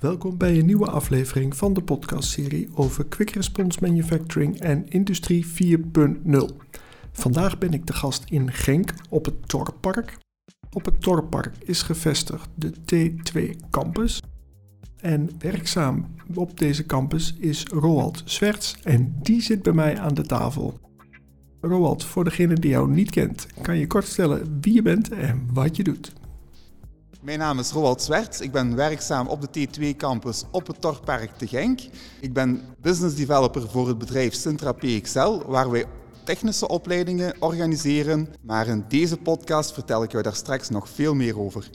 Welkom bij een nieuwe aflevering van de podcastserie over Quick Response Manufacturing en Industrie 4.0. Vandaag ben ik de gast in Genk op het Torpark. Op het Torpark is gevestigd de T2 Campus. En werkzaam op deze campus is Roald Zwerts en die zit bij mij aan de tafel. Roald, voor degene die jou niet kent, kan je kort vertellen wie je bent en wat je doet. Mijn naam is Roald Zwert. Ik ben werkzaam op de T2-campus op het Torpark te Genk. Ik ben business developer voor het bedrijf Sintra PXL, waar wij technische opleidingen organiseren. Maar in deze podcast vertel ik jou daar straks nog veel meer over.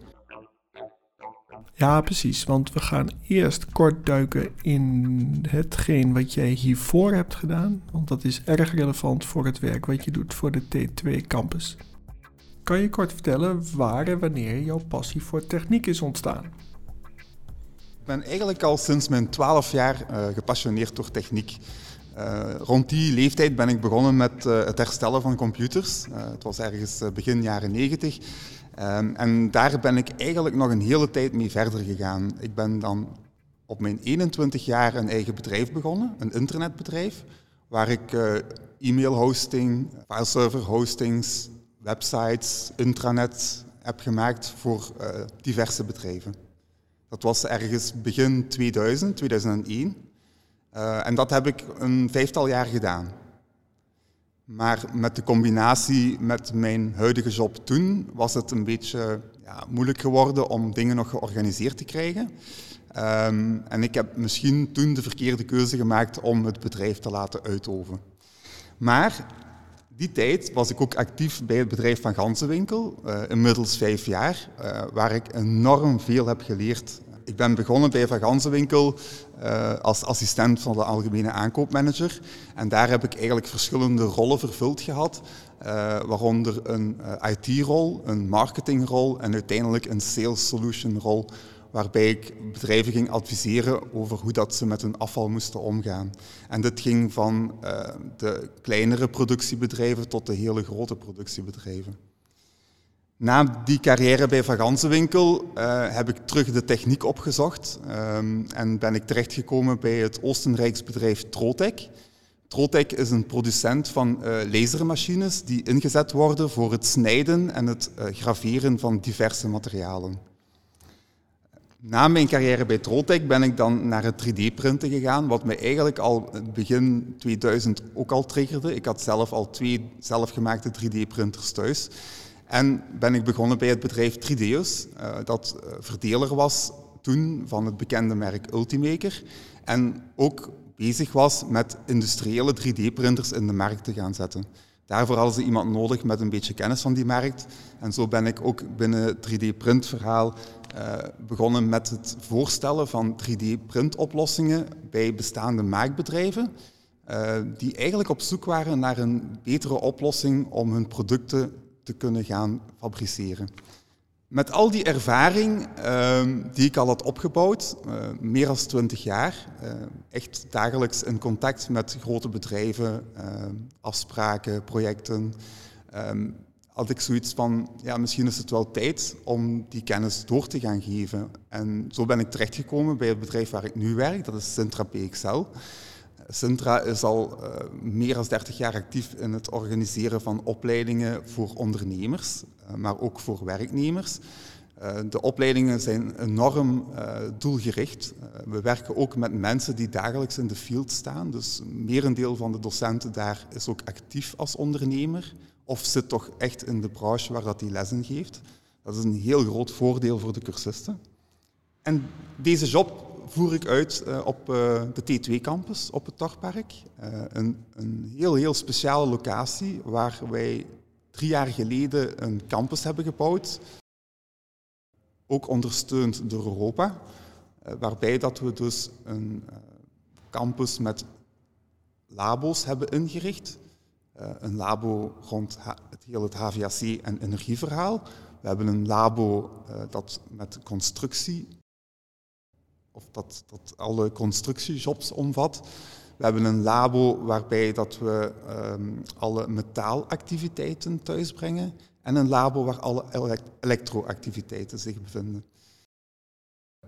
Ja, precies. Want we gaan eerst kort duiken in hetgeen wat jij hiervoor hebt gedaan. Want dat is erg relevant voor het werk wat je doet voor de T2-campus. Kan je kort vertellen waar en wanneer jouw passie voor techniek is ontstaan? Ik ben eigenlijk al sinds mijn 12 jaar uh, gepassioneerd door techniek. Uh, rond die leeftijd ben ik begonnen met uh, het herstellen van computers. het was ergens begin jaren 90. Um, en daar ben ik eigenlijk nog een hele tijd mee verder gegaan. Ik ben dan op mijn 21 jaar een eigen bedrijf begonnen, een internetbedrijf, waar ik e-mail hosting, fileserver hostings, websites, intranet heb gemaakt voor uh, diverse bedrijven. Dat was ergens begin 2000, 2001. Uh, en dat heb ik een vijftal jaar gedaan. Maar met de combinatie met mijn huidige job toen was het een beetje ja, moeilijk geworden om dingen nog georganiseerd te krijgen. Um, en ik heb misschien toen de verkeerde keuze gemaakt om het bedrijf te laten uitoven. Maar die tijd was ik ook actief bij het bedrijf van Ganzenwinkel, uh, inmiddels vijf jaar, uh, waar ik enorm veel heb geleerd. Ik ben begonnen bij Van Ganzenwinkel uh, als assistent van de algemene aankoopmanager. En daar heb ik eigenlijk verschillende rollen vervuld gehad, waaronder een IT-rol, een marketingrol en uiteindelijk een sales solution rol waarbij ik bedrijven ging adviseren over hoe dat ze met hun afval moesten omgaan. En dit ging van uh, de kleinere productiebedrijven tot de hele grote productiebedrijven. Na die carrière bij Van Ganzenwinkel uh, heb ik terug de techniek opgezocht um, en ben ik terechtgekomen bij het Oostenrijksbedrijf Trotec. Trotec is een producent van uh, lasermachines die ingezet worden voor het snijden en het graveren van diverse materialen. Na mijn carrière bij Trotec ben ik dan naar het 3D-printen gegaan, wat mij eigenlijk al begin 2000 ook al triggerde. Ik had zelf al twee zelfgemaakte 3D-printers thuis. En ben ik begonnen bij het bedrijf 3Deus, uh, dat eh, verdeler was toen van het bekende merk Ultimaker. En ook bezig was met industriële 3D-printers in de markt te gaan zetten. Daarvoor hadden ze iemand nodig met een beetje kennis van die markt. En zo ben ik ook binnen het 3D-printverhaal uh, begonnen met het voorstellen van 3D-printoplossingen bij bestaande maakbedrijven, uh, die eigenlijk op zoek waren naar een betere oplossing om hun producten te kunnen gaan fabriceren. Met al die ervaring uh, die ik al had opgebouwd, meer dan 20 jaar, echt dagelijks in contact met grote bedrijven, afspraken, projecten, ehm, had ik zoiets van, ja, misschien is het wel tijd om die kennis door te gaan geven. En zo ben ik terechtgekomen bij het bedrijf waar ik nu werk, dat is Sintra PXL. Sintra is al uh, meer dan 30 jaar actief in het organiseren van opleidingen voor ondernemers, uh, maar ook voor werknemers. Uh, de opleidingen zijn enorm doelgericht. we werken ook met mensen die dagelijks in de field staan, dus merendeel van de docenten daar is ook actief als ondernemer of zit toch echt in de branche waar dat die lessen geeft. Dat is een heel groot voordeel voor de cursisten. En deze job voer ik uit uh, op uh, de T2-campus op het Torpark. Uh, een, een, heel, heel speciale locatie waar wij drie jaar geleden een campus hebben gebouwd. Ook ondersteund door Europa. waarbij dat we dus een campus met labo's hebben ingericht een labo rond het hele het HVAC en energieverhaal. We hebben een labo dat met constructie, of dat, dat alle constructiejobs omvat. We hebben een labo waarbij dat we um, alle metaalactiviteiten thuisbrengen. En een labo waar alle elektroactiviteiten zich bevinden.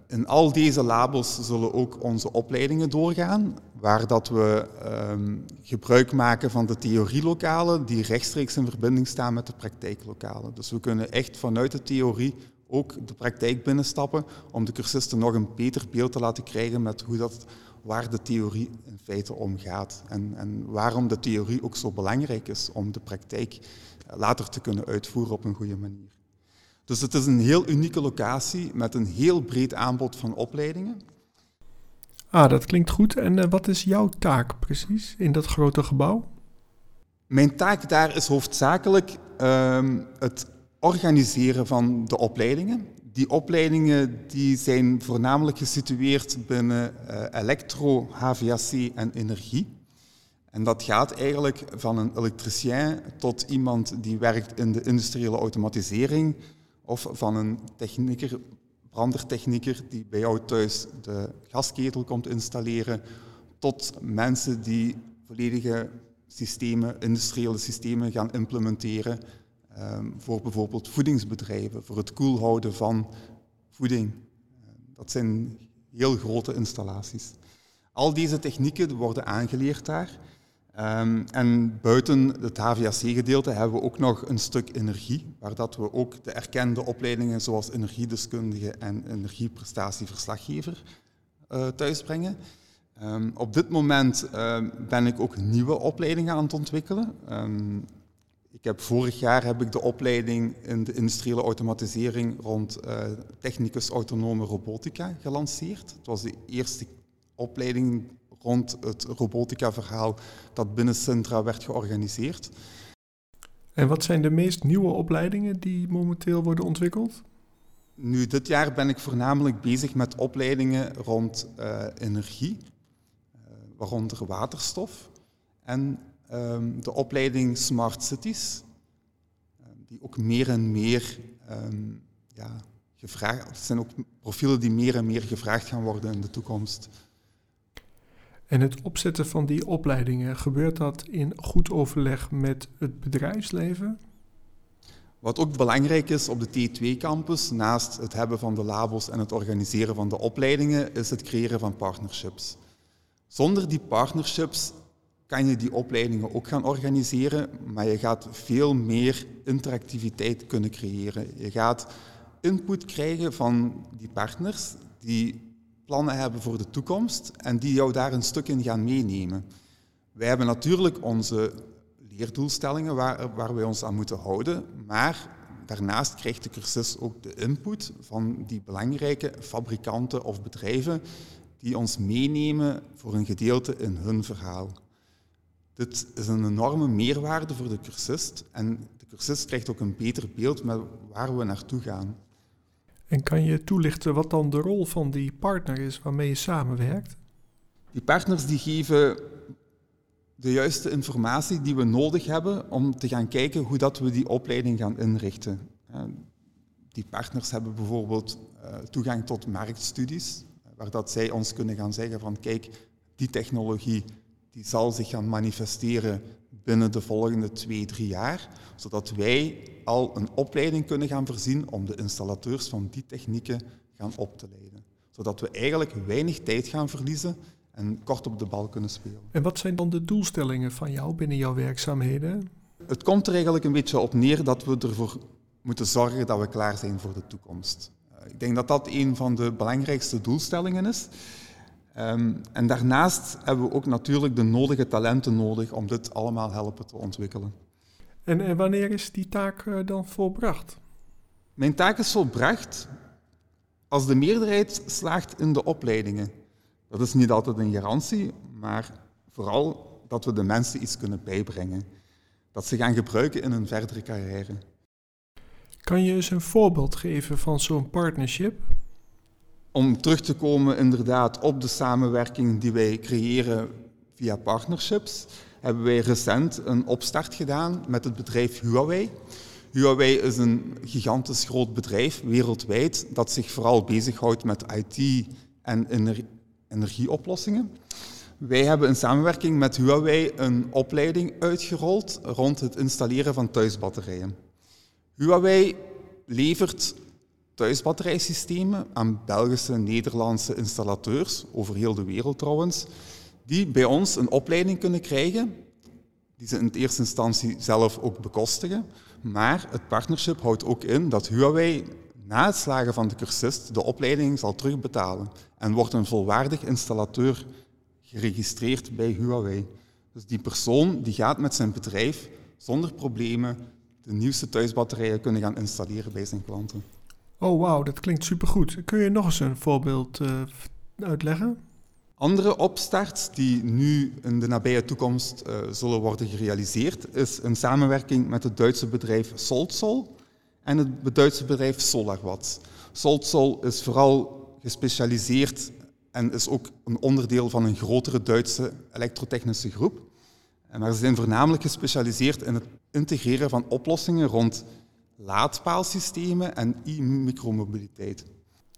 in al deze labels zullen ook onze opleidingen doorgaan, waar dat we ehm, gebruik maken van de theorielokalen die rechtstreeks in verbinding staan met de praktijklokalen. Dus we kunnen echt vanuit de theorie ook de praktijk binnenstappen om de cursisten nog een beter beeld te laten krijgen met hoe dat, waar de theorie in feite om gaat. En, en waarom de theorie ook zo belangrijk is om de praktijk later te kunnen uitvoeren op een goede manier. Dus het is een heel unieke locatie met een heel breed aanbod van opleidingen. Ah, dat klinkt goed. En uh, wat is jouw taak precies in dat grote gebouw? Mijn taak daar is hoofdzakelijk uh, het organiseren van de opleidingen. Die opleidingen die zijn voornamelijk gesitueerd binnen uh, elektro, HVAC en energie. En dat gaat eigenlijk van een elektricien tot iemand die werkt in de industriële automatisering, of van een technieker, brandertechnieker die bij jou thuis de gasketel komt installeren, tot mensen die volledige systemen, industriële systemen gaan implementeren voor bijvoorbeeld voedingsbedrijven, voor het koelhouden van voeding. Dat zijn heel grote installaties. Al deze technieken worden aangeleerd daar. Um, en buiten het HVAC-gedeelte hebben we ook nog een stuk energie, waar dat we ook de erkende opleidingen zoals energiedeskundige en energieprestatieverslaggever uh, thuisbrengen. Um, op dit moment ben ik ook nieuwe opleidingen aan het ontwikkelen. Ik heb, vorig jaar heb ik de opleiding in de industriële automatisering rond uh, technicus autonome robotica gelanceerd. Het was de eerste opleiding rond het robotica-verhaal dat binnen Centra werd georganiseerd. En wat zijn de meest nieuwe opleidingen die momenteel worden ontwikkeld? Nu, dit jaar ben ik voornamelijk bezig met opleidingen rond uh, energie, uh, waaronder waterstof, en um, de opleiding Smart Cities, uh, die ook meer en meer um, ja, gevraagd, het zijn ook profielen die meer en meer gevraagd gaan worden in de toekomst. En het opzetten van die opleidingen, gebeurt dat in goed overleg met het bedrijfsleven? Wat ook belangrijk is op de T2-campus, naast het hebben van de labels en het organiseren van de opleidingen, is het creëren van partnerships. Zonder die partnerships kan je die opleidingen ook gaan organiseren, maar je gaat veel meer interactiviteit kunnen creëren. Je gaat input krijgen van die partners die plannen hebben voor de toekomst en die jou daar een stuk in gaan meenemen. Wij hebben natuurlijk onze leerdoelstellingen waar, waar wij ons aan moeten houden, maar daarnaast krijgt de cursus ook de input van die belangrijke fabrikanten of bedrijven die ons meenemen voor een gedeelte in hun verhaal. Dit is een enorme meerwaarde voor de cursist en de cursist krijgt ook een beter beeld met waar we naartoe gaan. En kan je toelichten wat dan de rol van die partner is waarmee je samenwerkt? Die partners die geven de juiste informatie die we nodig hebben om te gaan kijken hoe dat we die opleiding gaan inrichten. Die partners hebben bijvoorbeeld eh, toegang tot marktstudies, waar dat zij ons kunnen gaan zeggen van kijk, die technologie die zal zich gaan manifesteren binnen de volgende twee, drie jaar, zodat wij al een opleiding kunnen gaan voorzien om de installateurs van die technieken gaan op te leiden. Zodat we eigenlijk weinig tijd gaan verliezen en kort op de bal kunnen spelen. En wat zijn dan de doelstellingen van jou binnen jouw werkzaamheden? Het komt er eigenlijk een beetje op neer dat we ervoor moeten zorgen dat we klaar zijn voor de toekomst. Eh, ik denk dat dat een van de belangrijkste doelstellingen is. Um, en daarnaast hebben we ook natuurlijk de nodige talenten nodig om dit allemaal helpen te ontwikkelen. En, en wanneer is die taak uh, dan volbracht? Mijn taak is volbracht als de meerderheid slaagt in de opleidingen. Dat is niet altijd een garantie, maar vooral dat we de mensen iets kunnen bijbrengen. Dat ze gaan gebruiken in hun verdere carrière. Kan je eens een voorbeeld geven van zo'n partnership? Om terug te komen inderdaad op de samenwerking die wij creëren via partnerships, hebben wij recent een opstart gedaan met het bedrijf Huawei. Huawei is een gigantisch groot bedrijf wereldwijd dat zich vooral bezighoudt met IT en energieoplossingen. Wij hebben in samenwerking met Huawei een opleiding uitgerold rond het installeren van thuisbatterijen. Huawei levert thuisbatterijsystemen aan Belgische en Nederlandse installateurs, over heel de wereld trouwens, die bij ons een opleiding kunnen krijgen, die ze in eerste instantie zelf ook bekostigen. Maar het partnership houdt ook in dat Huawei na het slagen van de cursist de opleiding zal terugbetalen en wordt een volwaardig installateur geregistreerd bij Huawei. Dus die persoon die gaat met zijn bedrijf zonder problemen de nieuwste thuisbatterijen kunnen gaan installeren bij zijn klanten. Oh wauw, dat klinkt supergoed. Kun je nog eens een voorbeeld uh, uitleggen? Andere opstarts die nu in de nabije toekomst uh, zullen worden gerealiseerd, is een samenwerking met het Duitse bedrijf Solzol en het Duitse bedrijf SolarWatts. Solzol is vooral gespecialiseerd en is ook een onderdeel van een grotere Duitse elektrotechnische groep. Maar ze zijn voornamelijk gespecialiseerd in het integreren van oplossingen rond laadpaalsystemen en e-micromobiliteit.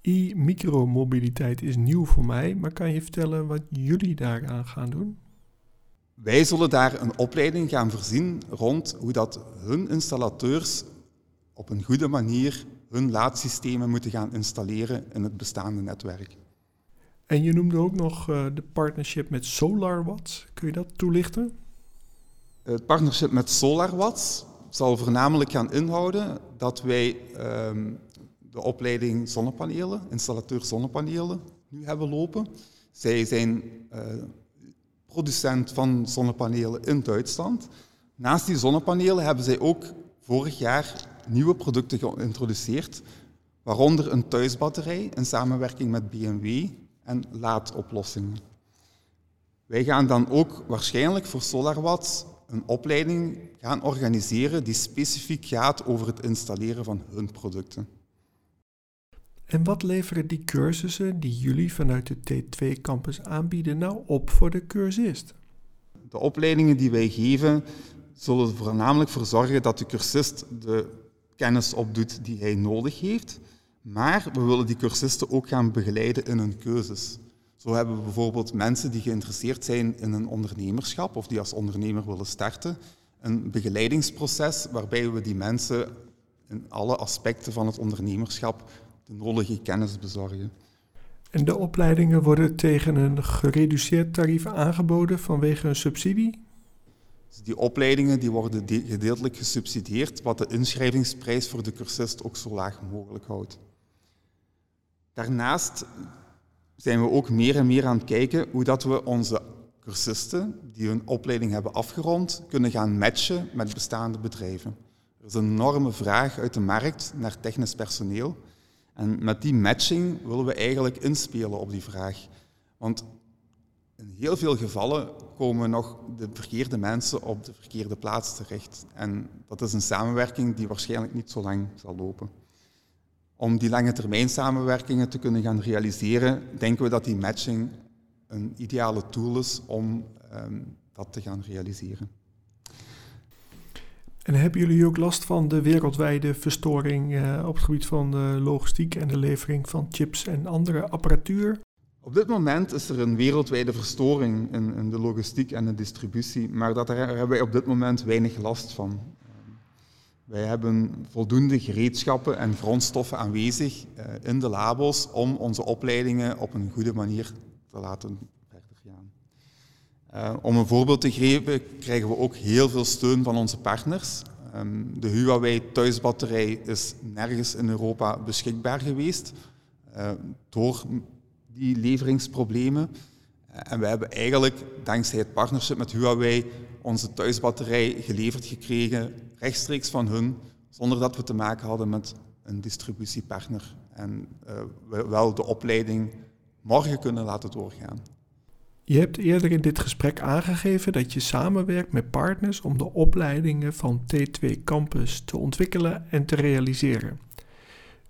E-micromobiliteit is nieuw voor mij, maar kan je vertellen wat jullie daaraan gaan doen? Wij zullen daar een opleiding gaan voorzien rond hoe dat hun installateurs op een goede manier hun laadsystemen moeten gaan installeren in het bestaande netwerk. En je noemde ook nog uh, de partnership met SolarWatts. Kun je dat toelichten? Het partnership met SolarWatts zal voornamelijk gaan inhouden dat wij um, de opleiding zonnepanelen, installateur zonnepanelen, nu hebben lopen. Zij zijn uh, producent van zonnepanelen in Duitsland. Naast die zonnepanelen hebben zij ook vorig jaar nieuwe producten geïntroduceerd, waaronder een thuisbatterij in samenwerking met BMW en laadoplossingen. Wij gaan dan ook waarschijnlijk voor SolarWatts een opleiding gaan organiseren die specifiek gaat over het installeren van hun producten. En wat leveren die cursussen die jullie vanuit de T2-campus aanbieden nou op voor de cursist? De opleidingen die wij geven zullen er voornamelijk voor zorgen dat de cursist de kennis opdoet die hij nodig heeft, maar we willen die cursisten ook gaan begeleiden in hun keuzes. Zo hebben we bijvoorbeeld mensen die geïnteresseerd zijn in een ondernemerschap of die als ondernemer willen starten. Een begeleidingsproces waarbij we die mensen in alle aspecten van het ondernemerschap de nodige kennis bezorgen. En de opleidingen worden tegen een gereduceerd tarief aangeboden vanwege een subsidie? Dus die opleidingen die worden gedeeltelijk gesubsidieerd, wat de inschrijvingsprijs voor de cursist ook zo laag mogelijk houdt. Daarnaast zijn we ook meer en meer aan het kijken hoe dat we onze cursisten die hun opleiding hebben afgerond, kunnen gaan matchen met bestaande bedrijven. Er is een enorme vraag uit de markt naar technisch personeel. En met die matching willen we eigenlijk inspelen op die vraag. Want in heel veel gevallen komen nog de verkeerde mensen op de verkeerde plaats terecht. En dat is een samenwerking die waarschijnlijk niet zo lang zal lopen. Om die lange termijn samenwerkingen te kunnen gaan realiseren, denken we dat die matching een ideale tool is om um, dat te gaan realiseren. En hebben jullie ook last van de wereldwijde verstoring uh, op het gebied van de logistiek en de levering van chips en andere apparatuur? Op dit moment is er een wereldwijde verstoring in, in de logistiek en de distributie, maar daar hebben wij op dit moment weinig last van. Wij hebben voldoende gereedschappen en grondstoffen aanwezig uh, in de labo's om onze opleidingen op een goede manier te laten verder gaan. Uh, om een voorbeeld te geven, krijgen we ook heel veel steun van onze partners. Um, de Huawei thuisbatterij is nergens in Europa beschikbaar geweest uh, door die leveringsproblemen. En we hebben eigenlijk dankzij het partnership met Huawei onze thuisbatterij geleverd gekregen, rechtstreeks van hun, zonder dat we te maken hadden met een distributiepartner. En uh, we wel de opleiding morgen kunnen laten doorgaan. Je hebt eerder in dit gesprek aangegeven dat je samenwerkt met partners om de opleidingen van T2 Campus te ontwikkelen en te realiseren.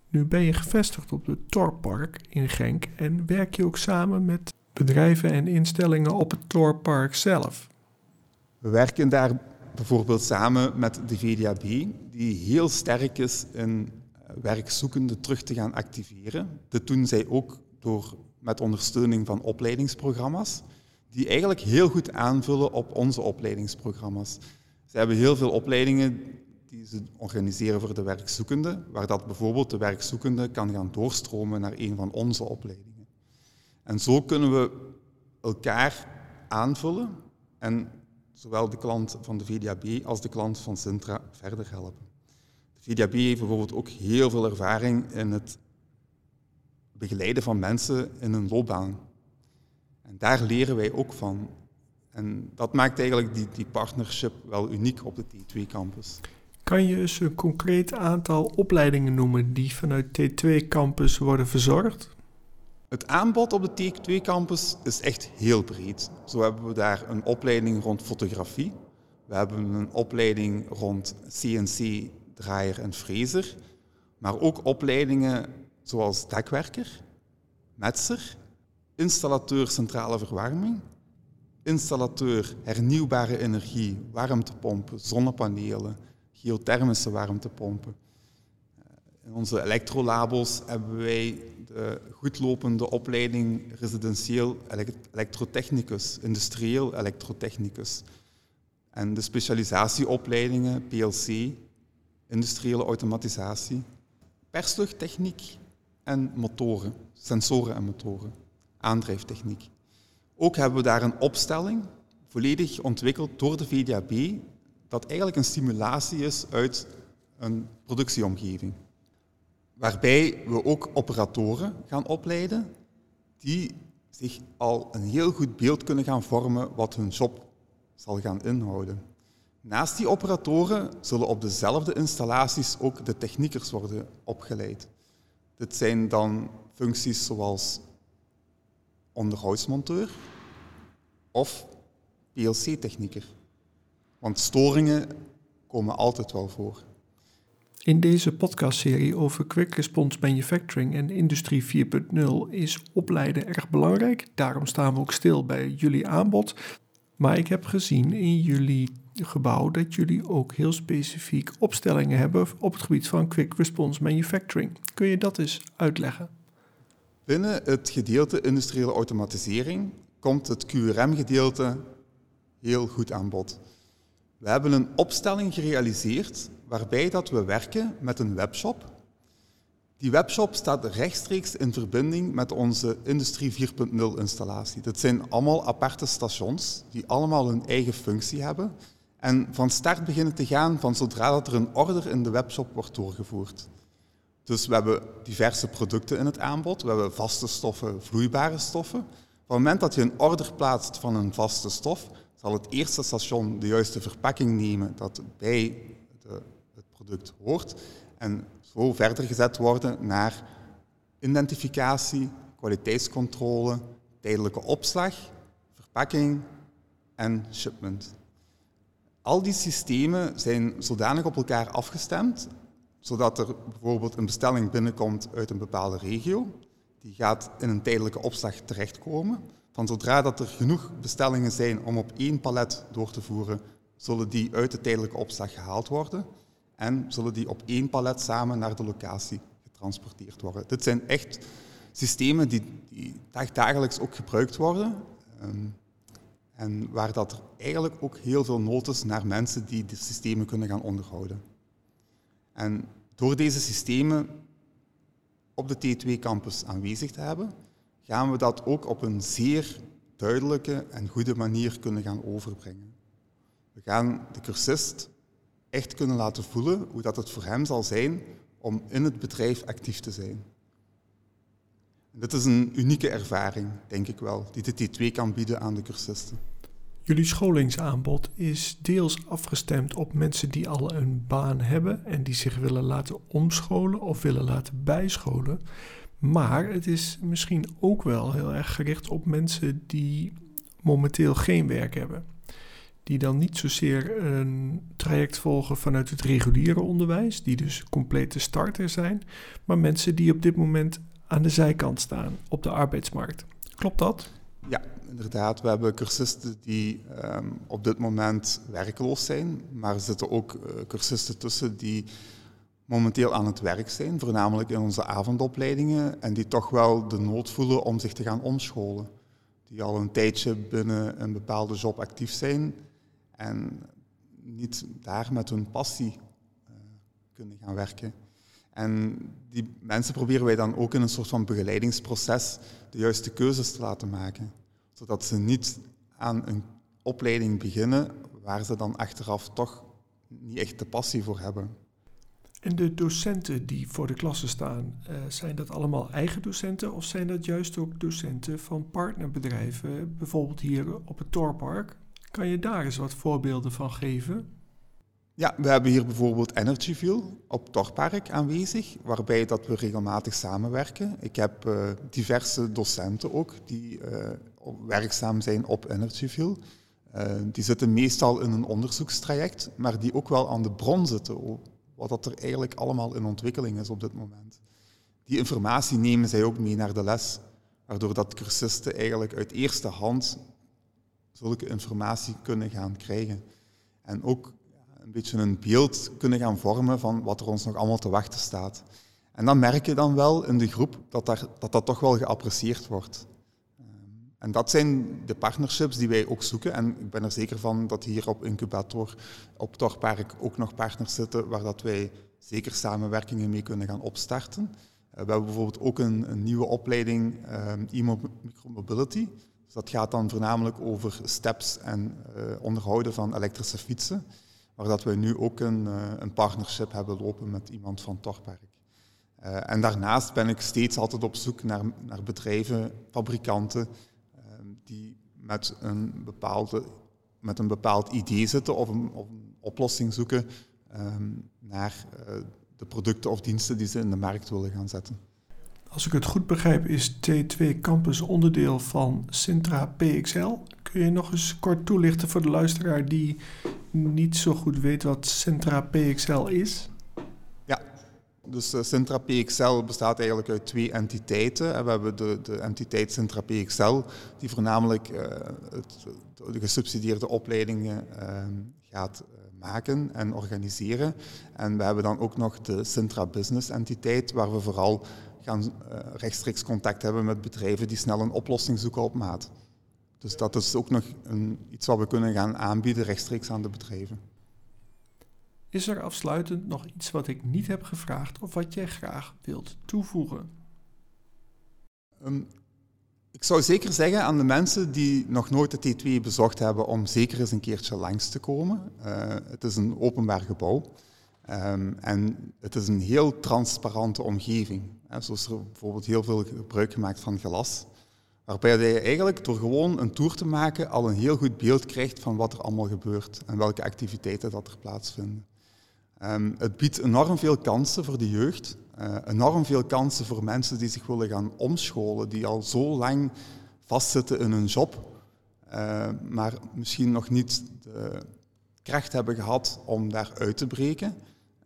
Nu ben je gevestigd op het Torpark in Genk en werk je ook samen met bedrijven en instellingen op het Torpark zelf. We werken daar bijvoorbeeld samen met de VDAB, die heel sterk is in eh, werkzoekenden terug te gaan activeren. Dat doen zij ook door, met ondersteuning van opleidingsprogramma's, die eigenlijk heel goed aanvullen op onze opleidingsprogramma's. Ze hebben heel veel opleidingen die ze organiseren voor de werkzoekende, waar dat bijvoorbeeld de werkzoekende kan gaan doorstromen naar een van onze opleidingen. En zo kunnen we elkaar aanvullen en zowel de klant van de VDAB als de klant van Sintra verder helpen. De VDAB heeft bijvoorbeeld ook heel veel ervaring in het begeleiden van mensen in een loopbaan. En daar leren wij ook van. En dat maakt eigenlijk die, die partnership wel uniek op de T2-campus. Kan je eens een concreet aantal opleidingen noemen die vanuit T2-campus worden verzorgd? Het aanbod op de T2-campus is echt heel breed. Zo hebben we daar een opleiding rond fotografie. We hebben een opleiding rond CNC, draaier en freezer. Maar ook opleidingen zoals dekwerker, metser, installateur centrale verwarming, installateur hernieuwbare energie, warmtepompen, zonnepanelen, geothermische warmtepompen. In onze elektrolabels hebben wij de goedlopende opleiding residentieel elektrotechnicus, industrieel elektrotechnicus. En de specialisatieopleidingen PLC, industriële automatisatie, persluchttechniek en motoren, sensoren en motoren, aandrijftechniek. Ook hebben we daar een opstelling, volledig ontwikkeld door de VDAB, dat eigenlijk een simulatie is uit een productieomgeving. Waarbij we ook operatoren gaan opleiden die zich al een heel goed beeld kunnen gaan vormen wat hun job zal gaan inhouden. Naast die operatoren zullen op dezelfde installaties ook de techniekers worden opgeleid. Dit zijn dan functies zoals onderhoudsmonteur of PLC-technieker. Want storingen komen altijd wel voor. In deze podcastserie over Quick Response Manufacturing en Industrie 4.0 is opleiden erg belangrijk. Daarom staan we ook stil bij jullie aanbod. Maar ik heb gezien in jullie gebouw dat jullie ook heel specifiek opstellingen hebben op het gebied van Quick Response Manufacturing. Kun je dat eens uitleggen? Binnen het gedeelte industriële automatisering komt het QRM-gedeelte heel goed aan bod. We hebben een opstelling gerealiseerd waarbij dat we werken met een webshop. Die webshop staat rechtstreeks in verbinding met onze Industrie 4.0 installatie. Dat zijn allemaal aparte stations die allemaal hun eigen functie hebben en van start beginnen te gaan van zodra dat er een order in de webshop wordt doorgevoerd. Dus we hebben diverse producten in het aanbod. We hebben vaste stoffen, vloeibare stoffen. Op het moment dat je een order plaatst van een vaste stof, zal het eerste station de juiste verpakking nemen dat bij het product hoort en zo verder gezet worden naar identificatie, kwaliteitscontrole, tijdelijke opslag, verpakking en shipment. Al die systemen zijn zodanig op elkaar afgestemd, zodat er bijvoorbeeld een bestelling binnenkomt uit een bepaalde regio. Die gaat in een tijdelijke opslag terechtkomen. Van zodra dat er genoeg bestellingen zijn om op één palet door te voeren, zullen die uit de tijdelijke opslag gehaald worden en zullen die op één palet samen naar de locatie getransporteerd worden. Dit zijn echt systemen die, die dagelijks ook gebruikt worden. Ehm, en waar dat er eigenlijk ook heel veel nood is naar mensen die de systemen kunnen gaan onderhouden. En door deze systemen op de T2-campus aanwezig te hebben, gaan we dat ook op een zeer duidelijke en goede manier kunnen gaan overbrengen. We gaan de cursist echt kunnen laten voelen hoe dat het voor hem zal zijn om in het bedrijf actief te zijn. Dit is een unieke ervaring, denk ik wel, die de T2 kan bieden aan de cursisten. Jullie scholingsaanbod is deels afgestemd op mensen die al een baan hebben en die zich willen laten omscholen of willen laten bijscholen. Maar het is misschien ook wel heel erg gericht op mensen die momenteel geen werk hebben. Die dan niet zozeer een traject volgen vanuit het reguliere onderwijs, die dus complete starter zijn, maar mensen die op dit moment aan de zijkant staan op de arbeidsmarkt. Klopt dat? Ja, inderdaad. We hebben cursisten die ehm, op dit moment werkloos zijn, maar er zitten ook uh, cursisten tussen die momenteel aan het werk zijn, voornamelijk in onze avondopleidingen, en die toch wel de nood voelen om zich te gaan omscholen. Die al een tijdje binnen een bepaalde job actief zijn en niet daar met hun passie kunnen gaan werken. En die mensen proberen wij dan ook in een soort van begeleidingsproces de juiste keuzes te laten maken. Zodat ze niet aan een opleiding beginnen waar ze dan achteraf toch niet echt de passie voor hebben. En de docenten die voor de klassen staan, uh, zijn dat allemaal eigen docenten of zijn dat juist ook docenten van partnerbedrijven, bijvoorbeeld hier op het Torpark? Kan je daar eens wat voorbeelden van geven? Ja, we hebben hier bijvoorbeeld Energyville op Torpark aanwezig, waarbij dat we regelmatig samenwerken. Ik heb uh, diverse docenten ook die uh, werkzaam zijn op Energyville. Die zitten meestal in een onderzoekstraject, maar die ook wel aan de bron zitten, wat dat er eigenlijk allemaal in ontwikkeling is op dit moment. Die informatie nemen zij ook mee naar de les, waardoor dat cursisten eigenlijk uit eerste hand zulke informatie kunnen gaan krijgen. En ook een beetje een beeld kunnen gaan vormen van wat er ons nog allemaal te wachten staat. En dan merk je dan wel in de groep dat daar, dat, dat toch wel geapprecieerd wordt. Ehm, en dat zijn de partnerships die wij ook zoeken. En ik ben er zeker van dat hier op Incubator, op Torpark, ook nog partners zitten waar dat wij zeker samenwerkingen mee kunnen gaan opstarten. Uh, we hebben bijvoorbeeld ook een, een nieuwe opleiding, um, e-micromobility. Dus dat gaat dan voornamelijk over steps en uh, onderhouden van elektrische fietsen waar dat we nu ook een, eh, een partnership hebben lopen met iemand van Torpark. En daarnaast ben ik steeds altijd op zoek naar, naar bedrijven, fabrikanten, die met een, bepaalde, met een bepaald idee zitten of een, of een oplossing zoeken um, naar uh, de producten of diensten die ze in de markt willen gaan zetten. Als ik het goed begrijp, is T2 Campus onderdeel van Sintra PXL. Kun je nog eens kort toelichten voor de luisteraar die niet zo goed weet wat Centra PXL is? Dus uh, Centra PXL bestaat eigenlijk uit twee entiteiten. We hebben de, de entiteit Centra PXL, die voornamelijk uh, het, de gesubsidieerde opleidingen uh, gaat eh, maken en organiseren. En we hebben dan ook nog de Centra Business entiteit, waar we vooral gaan rechtstreeks contact hebben met bedrijven die snel een oplossing zoeken op maat. Dus dat is ook nog een, iets wat we kunnen gaan aanbieden rechtstreeks aan de bedrijven. Is er afsluitend nog iets wat ik niet heb gevraagd of wat jij graag wilt toevoegen? Um, ik zou zeker zeggen aan de mensen die nog nooit de T2 bezocht hebben om zeker eens een keertje langs te komen. Uh, het is een openbaar gebouw um, en het is een heel transparante omgeving. Zo is er bijvoorbeeld heel veel gebruik gemaakt van glas. Waarbij je eigenlijk door gewoon een tour te maken al een heel goed beeld krijgt van wat er allemaal gebeurt en welke activiteiten dat er plaatsvinden. Um, het biedt enorm veel kansen voor de jeugd, uh, enorm veel kansen voor mensen die zich willen gaan omscholen, die al zo lang vastzitten in hun job, uh, maar misschien nog niet de kracht hebben gehad om daar uit te breken.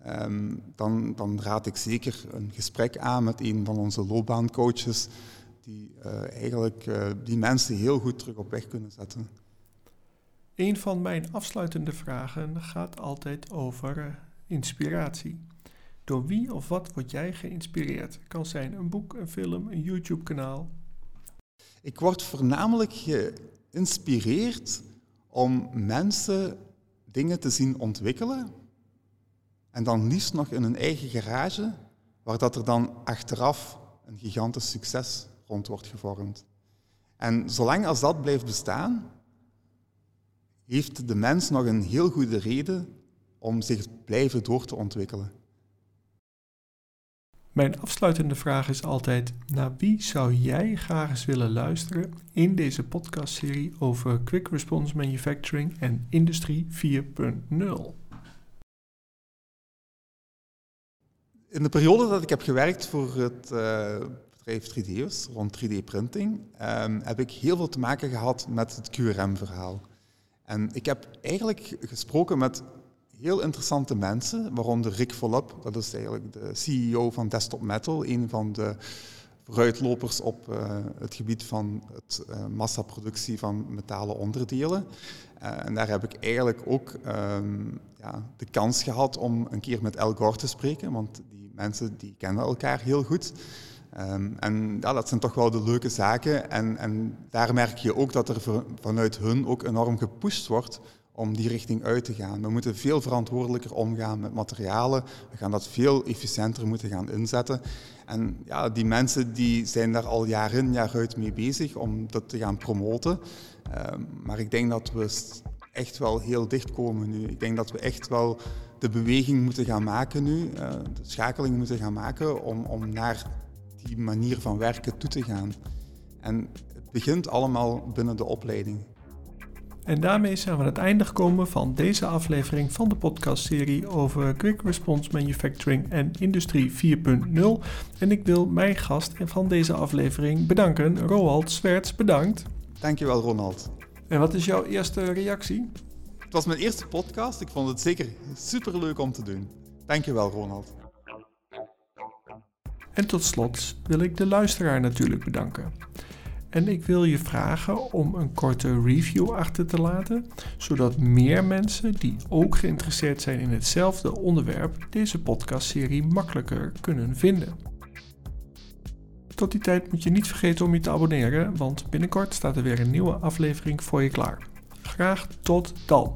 Um, dan, dan raad ik zeker een gesprek aan met een van onze loopbaancoaches die uh, eigenlijk die mensen heel goed terug op weg kunnen zetten. Een van mijn afsluitende vragen gaat altijd over inspiratie. Door wie of wat word jij geïnspireerd? Kan zijn een boek, een film, een YouTube-kanaal. Ik word voornamelijk geïnspireerd om mensen dingen te zien ontwikkelen en dan liefst nog in hun eigen garage, waar dat er dan achteraf een gigantisch succes rond wordt gevormd. En zolang als dat blijft bestaan, heeft de mens nog een heel goede reden om zich blijven door te ontwikkelen. Mijn afsluitende vraag is altijd: naar wie zou jij graag eens willen luisteren in deze podcastserie over Quick Response Manufacturing en Industrie 4.0? In de periode dat ik heb gewerkt voor het uh, bedrijf 3D'ers rond 3D-printing, um, heb ik heel veel te maken gehad met het QRM-verhaal. En ik heb eigenlijk gesproken met heel interessante mensen, waaronder Rick Volop, dat is eigenlijk de CEO van Desktop Metal, een van de vooruitlopers op uh, het gebied van het uh, massaproductie van metalen onderdelen. Uh, en daar heb ik eigenlijk ook um, ja, de kans gehad om een keer met El Gore te spreken, want die mensen die kennen elkaar heel goed. Um, en ja, dat zijn toch wel de leuke zaken. En, en daar merk je ook dat er vanuit hun ook enorm gepusht wordt om die richting uit te gaan. We moeten veel verantwoordelijker omgaan met materialen. We gaan dat veel efficiënter moeten gaan inzetten. En ja, die mensen die zijn daar al jaar in, jaar uit mee bezig om dat te gaan promoten. Ehm, maar ik denk dat we echt wel heel dicht komen nu. Ik denk dat we echt wel de beweging moeten gaan maken nu, uh, de schakeling moeten gaan maken om, om naar die manier van werken toe te gaan. En het begint allemaal binnen de opleiding. En daarmee zijn we aan het einde gekomen van deze aflevering van de podcastserie over Quick Response Manufacturing en Industrie 4.0. En ik wil mijn gast van deze aflevering bedanken, Roald Swerts. Bedankt. Dankjewel, Ronald. En wat is jouw eerste reactie? Het was mijn eerste podcast. Ik vond het zeker super leuk om te doen. Dankjewel, Ronald. En tot slot wil ik de luisteraar natuurlijk bedanken. En ik wil je vragen om een korte review achter te laten, zodat meer mensen die ook geïnteresseerd zijn in hetzelfde onderwerp deze podcastserie makkelijker kunnen vinden. Tot die tijd moet je niet vergeten om je te abonneren, want binnenkort staat er weer een nieuwe aflevering voor je klaar. Graag tot dan!